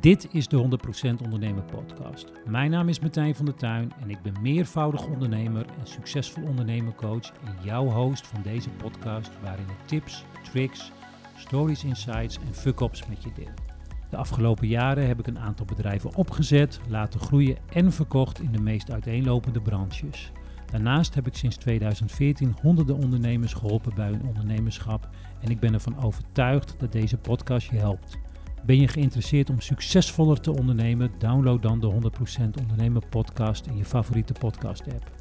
Dit is de 100% Ondernemer Podcast. Mijn naam is Martijn van der Tuin en ik ben meervoudig ondernemer en succesvol ondernemercoach en jouw host van deze podcast waarin ik tips, tricks, stories, insights en fuck-ups met je deel. De afgelopen jaren heb ik een aantal bedrijven opgezet, laten groeien en verkocht in de meest uiteenlopende branches. Daarnaast heb ik sinds 2014 honderden ondernemers geholpen bij hun ondernemerschap en ik ben ervan overtuigd dat deze podcast je helpt. Ben je geïnteresseerd om succesvoller te ondernemen? Download dan de 100% Ondernemer podcast in je favoriete podcast app.